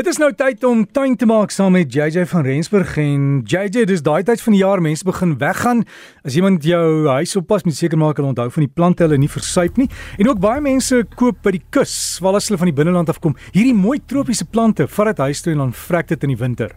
Dit is nou tyd om tuin te maak saam met JJ van Rensburg en JJ dis daai tyd van die jaar mense begin weggaan. As iemand jou huis oppas, moet seker maak hulle onthou van die plante hulle nie versuip nie. En ook baie mense koop by die kus, waar hulle van die binneland af kom, hierdie mooi tropiese plante vat dit huis toe en dan vrek dit in die winter.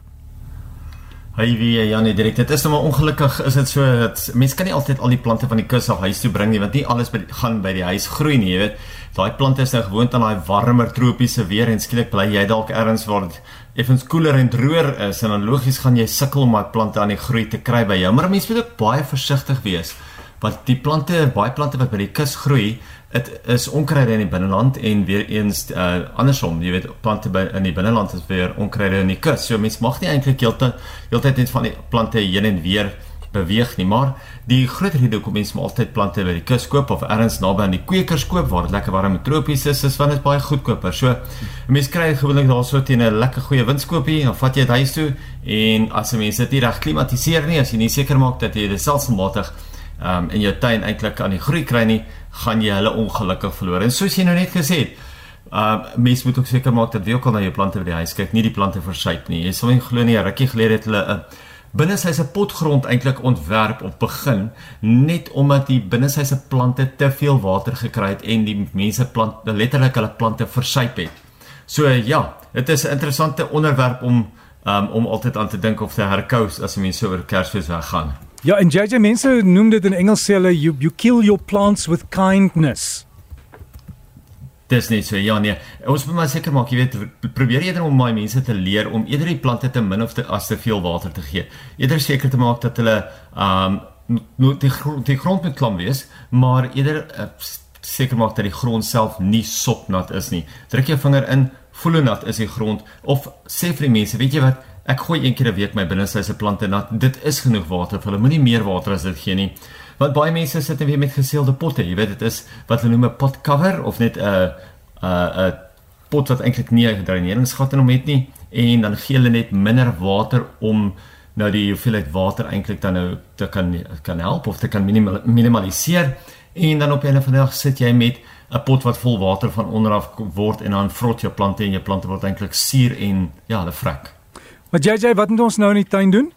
Hy wie Janie direk. Dit is nou maar ongelukkig is dit so dat mense kan nie altyd al die plante van die kus af huis toe bring nie want nie alles by die, gaan by die huis groei nie jy weet. Daai plante is nou gewoond aan daai warmer tropiese weer en skielik bly jy dalk ergens waar dit effens koeler en droër is en dan logies gaan jy sukkel om daai plante aan die groei te kry by jou. Maar mense moet ook baie versigtig wees want die plante baie plante wat by die kus groei dit is onkruide in die binneland en weer eens uh, andersom. Jy weet plante by in die binneland is weer onkruide in die kus. So mense mag nie eintlik heeltyd net van die plante heen en weer beweeg nie maar die groot rede hoekom mense altyd plante by die kus koop of ergens naby aan die kwekers koop waar dit lekker warm en tropies is is want dit baie goedkoper. So mense kry gewoonlik daarso teen 'n lekker goeie windskoopie dan vat jy dit huis toe en as mense dit nie reg klimatiseer nie as jy nie seker maak dat jy dit selfsmatig um, in jou tuin eintlik aan die groei kry nie, gaan jy hulle ongelukkig verloor. En soos jy nou net gesê het, uh mens moet ook seker maak dat jy ook al na jou plante by die huis kyk, nie die plante versuip nie. Jy sal nie glo nie, rukkie gelede het hulle 'n uh, binnesyse potgrond eintlik ontwerp op begin net omdat die binnesyse plante te veel water gekry het en die mense plant letterlik hulle plante versuip het. So ja, dit is 'n interessante onderwerp om um, om altyd aan te dink of te herkou as mense oor Kersfees weggaan. Ja, en JJ mense noem dit in Engels sê hulle you, you kill your plants with kindness. Dis net so ja nee. Ons moet maar seker maak, jy weet, probeer eerder om my mense te leer om eerder die plante te min of te as te veel water te gee. Eerder seker te maak dat hulle um nou die grond die grond moet klam wees, maar eerder uh, seker maak dat die grond self nie sopnat is nie. Druk jou vinger in, voel hoe nat is die grond of sê vir die mense, weet jy wat, Ek gooi een keer 'n week my binnesyse plante nat. Dit is genoeg water vir hulle. Moenie meer water as dit gee nie. Want baie mense sit net weer met geseelde potte. Jy weet dit is wat hulle noem 'n pot cover of net 'n 'n 'n pot wat eintlik nie 'n dreineringsgat in hom het nie en dan gee hulle net minder water om nou die hoeveelheid water eintlik dan nou te kan kan help of te kan minimal, minimaliseer en dan op 'n van die dag sit jy met 'n pot wat vol water van onder af word en dan vrot jou plante en jou plante word eintlik suur en ja, hulle vrek. Maar JJ, wat moet ons nou in die tuin doen?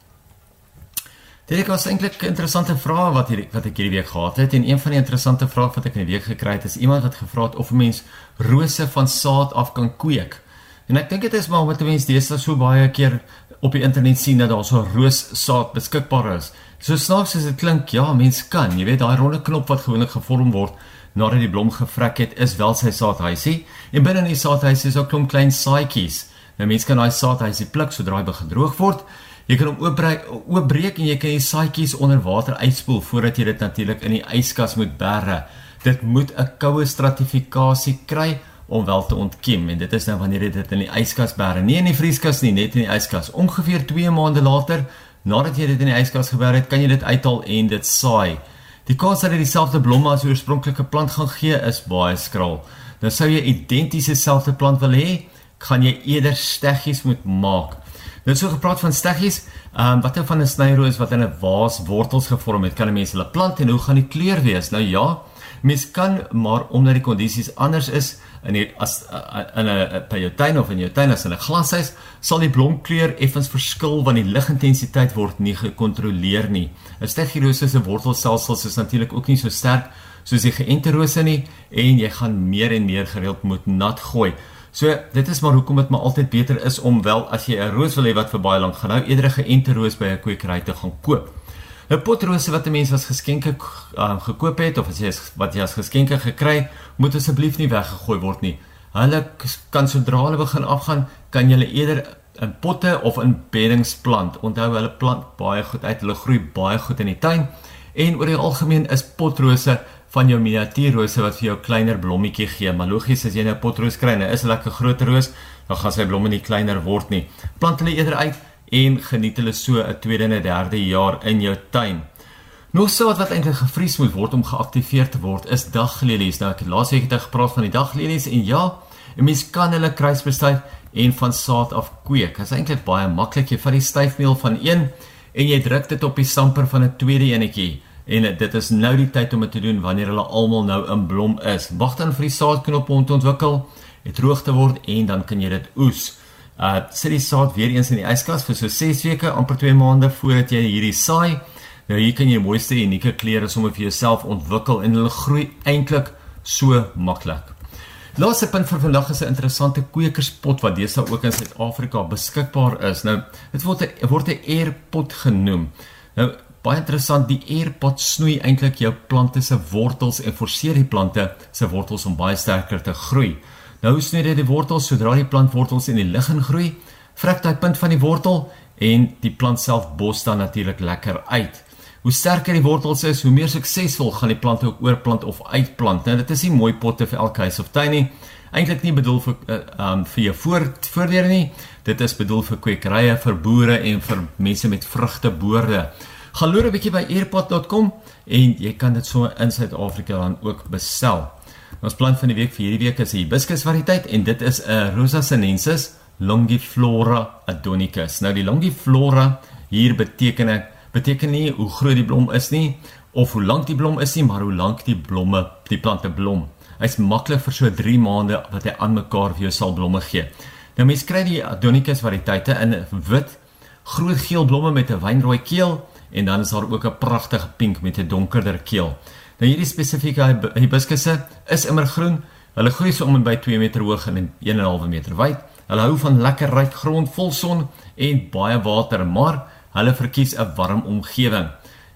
Dit was eintlik 'n interessante vraag wat hier wat ek hierdie week gehad het en een van die interessante vrae wat ek in die week gekry het is iemand wat gevra het of 'n mens rose van saad af kan kweek. En ek dink dit is maar omdat mense deesdae so baie keer op die internet sien dat daar so roossaad beskikbaar is. So snaaks as dit klink, ja, mens kan. Jy weet daai ronde knop wat gewoonlik gevorm word nadat die blom gevrek het, is wel sy saadhuisie. En binne in die saadhuisie is ook 'n klomp klein saadjies. Nou mense kan daai saadhuisie pluk sodra hy begin droog word. Jy kan hom oopbreek oopbreek en jy kan die saadjies onder water uitspoel voordat jy dit natuurlik in die yskas moet berre. Dit moet 'n koue stratifikasie kry om wel te ontkiem en dit is nou wanneer jy dit in die yskas berre, nie in die vrieskas nie, net in die yskas. Ongeveer 2 maande later, nadat jy dit in die yskas geberre het, kan jy dit uithaal en dit saai. Die kans dat dit dieselfde blomme as die oorspronklike plant gaan gee is baie skraal. Nou sou jy identiese selfde plant wil hê, gaan jy eerder steggies moet maak. Nou so gepraat van steggies, ehm um, wat nou van 'n snyroos wat in 'n vaas wortels gevorm het, kan 'n mens hulle plant en hoe gaan die kleur wees? Nou ja, mens kan maar omdat die kondisies anders is in die as in 'n by jou tuin of in jou tuin as in 'n glashuis, sal die blomkleur effens verskil want die ligintensiteit word nie gekontroleer nie. 'n Steggiroos se wortelstelsels is natuurlik ook nie so sterk soos die geënte rose nie en jy gaan meer en meer gereeld moet nat gooi. So dit is maar hoekom dit maar altyd beter is om wel as jy 'n roos wil hê wat vir baie lank gaan hou, eerder 'n geënte roos by 'n kwekery te gaan koop. 'n Potrose wat 'n mens as geskenke uh, gekoop het of as jy wat jy as geskenke gekry, moet asseblief nie weggegooi word nie. Hulle kan sodra hulle begin afgaan, kan jy hulle eerder in potte of in beddings plant. Onthou hulle plant baie goed uit, hulle groei baie goed in die tuin en oor die algemeen is potrose van jou miniatuurrose wat vir jou kleiner blommetjie gee. Maar logies as jy nou 'n potroos kry, nou is 'n lekker groot roos, dan gaan sy blomme nie kleiner word nie. Plant hulle eerder uit en geniet hulle so 'n tweede en 'n derde jaar in jou tuin. Nog so wat wat eintlik gevries moet word om geaktiveer te word is daglelies. Nou ek het laas week het ek gepraat van die daglelies en ja, 'n mens kan hulle kruisbestuif en van saad af kweek. Dit is eintlik baie maklik. Jy vat die styfmeel van een en jy druk dit op die samper van 'n tweede enetjie en dit is nou die tyd om dit te doen wanneer hulle almal nou in blom is. Wag dan vir die saadknop om te ontwikkel, dit droog te word en dan kan jy dit oes. Uh sit die saad weer eens in die yskas vir so 6 weke, amper 2 maande voordat jy hierdie saai. Nou hier kan jy mooiste unieke kleure sommer vir jouself ontwikkel en hulle groei eintlik so maklik. Laaste punt vir vandag is 'n interessante kweekerspot wat deesdae ook in Suid-Afrika beskikbaar is. Nou, dit word 'n word 'n airpot genoem. Nou, baie interessant, die airpot snoei eintlik jou plante se wortels en forceer die plante se wortels om baie sterker te groei. Nou snoei dit die wortels sodra die plant wortels in die lug ingroei, vrek daai punt van die wortel en die plant self bos dan natuurlik lekker uit. Hoe sterker die wortels is, hoe meer suksesvol gaan die plante ook oorplant of uitplant. Nou dit is nie mooi potte vir elke huis of tuin nie. Eintlik nie bedoel vir uh, um vir jou voor voordele nie. Dit is bedoel vir kwekerye, vir boere en vir mense met vrugteboorde. Gaan loer 'n bietjie by airpot.com en jy kan dit so in Suid-Afrika dan ook bestel. Ons plant van die week vir hierdie week is 'n hibiscus variëteit en dit is 'n Rosa sinensis longiflora adonicus. Nou die longiflora hier beteken ek beteken nie hoe groot die blom is nie of hoe lank die blom is nie, maar hoe lank die blomme, die plante blom. Hy's maklik vir so 3 maande wat hy aan mekaar vir jou sal blomme gee. Nou mense kry die Adonicus variëteite in wit, groot geel blomme met 'n wynrooi keel en dan is daar ook 'n pragtige pink met 'n donkerder keel. Nou hierdie spesifieke hibiskusse is immergroen. Hulle groei so om en by 2 meter hoog en 1.5 meter wyd. Hulle hou van lekker ryk grond vol son en baie water, maar Hulle verkies 'n warm omgewing.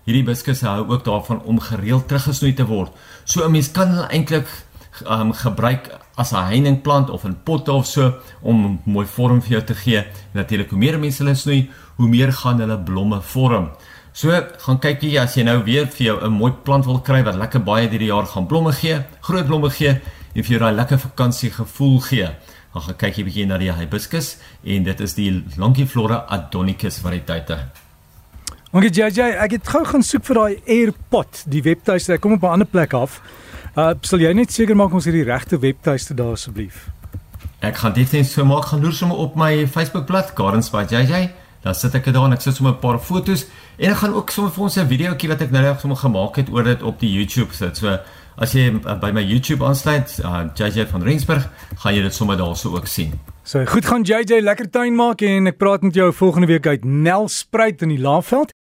Hierdie biskusse hou ook daarvan om gereeld teruggesnoei te word. So 'n mens kan hulle eintlik um, gebruik as 'n heiningplant of in potte of so om mooi vorm vir jou te gee. Natuurlik hoe meer mense hulle snoei, hoe meer gaan hulle blomme vorm. So gaan kyk jy as jy nou weer vir jou 'n mooi plant wil kry wat lekker baie deur die jaar gaan blomme gee, groot blomme gee en vir jou daai lekker vakansie gevoel gee. Dan gaan kyk jy bietjie na die hibiscus en dit is die Longiflora adonicus variëteite. Okay JJ, ek het gou gaan soek vir daai AirPod, die webtuiste. Ek kom op 'n ander plek af. Uh sal jy net seker maak ons het die regte webtuiste daar asseblief? Ek gaan dit net so maak, gaan loer sommer op my Facebookblad Gardens by JJ. Dan sit ek dit daar en ek sit sommer 'n paar foto's en ek gaan ook sommer vir ons 'n videoetjie wat ek nou net sommer gemaak het oor dit op die YouTube sit. So as jy uh, by my YouTube aansluit, uh, JJ van Rensburg, gaan jy dit sommer daarso ook sien. So goed gaan JJ lekker tuin maak en ek praat met jou volgende week uit Nelspruit in die Laagveld.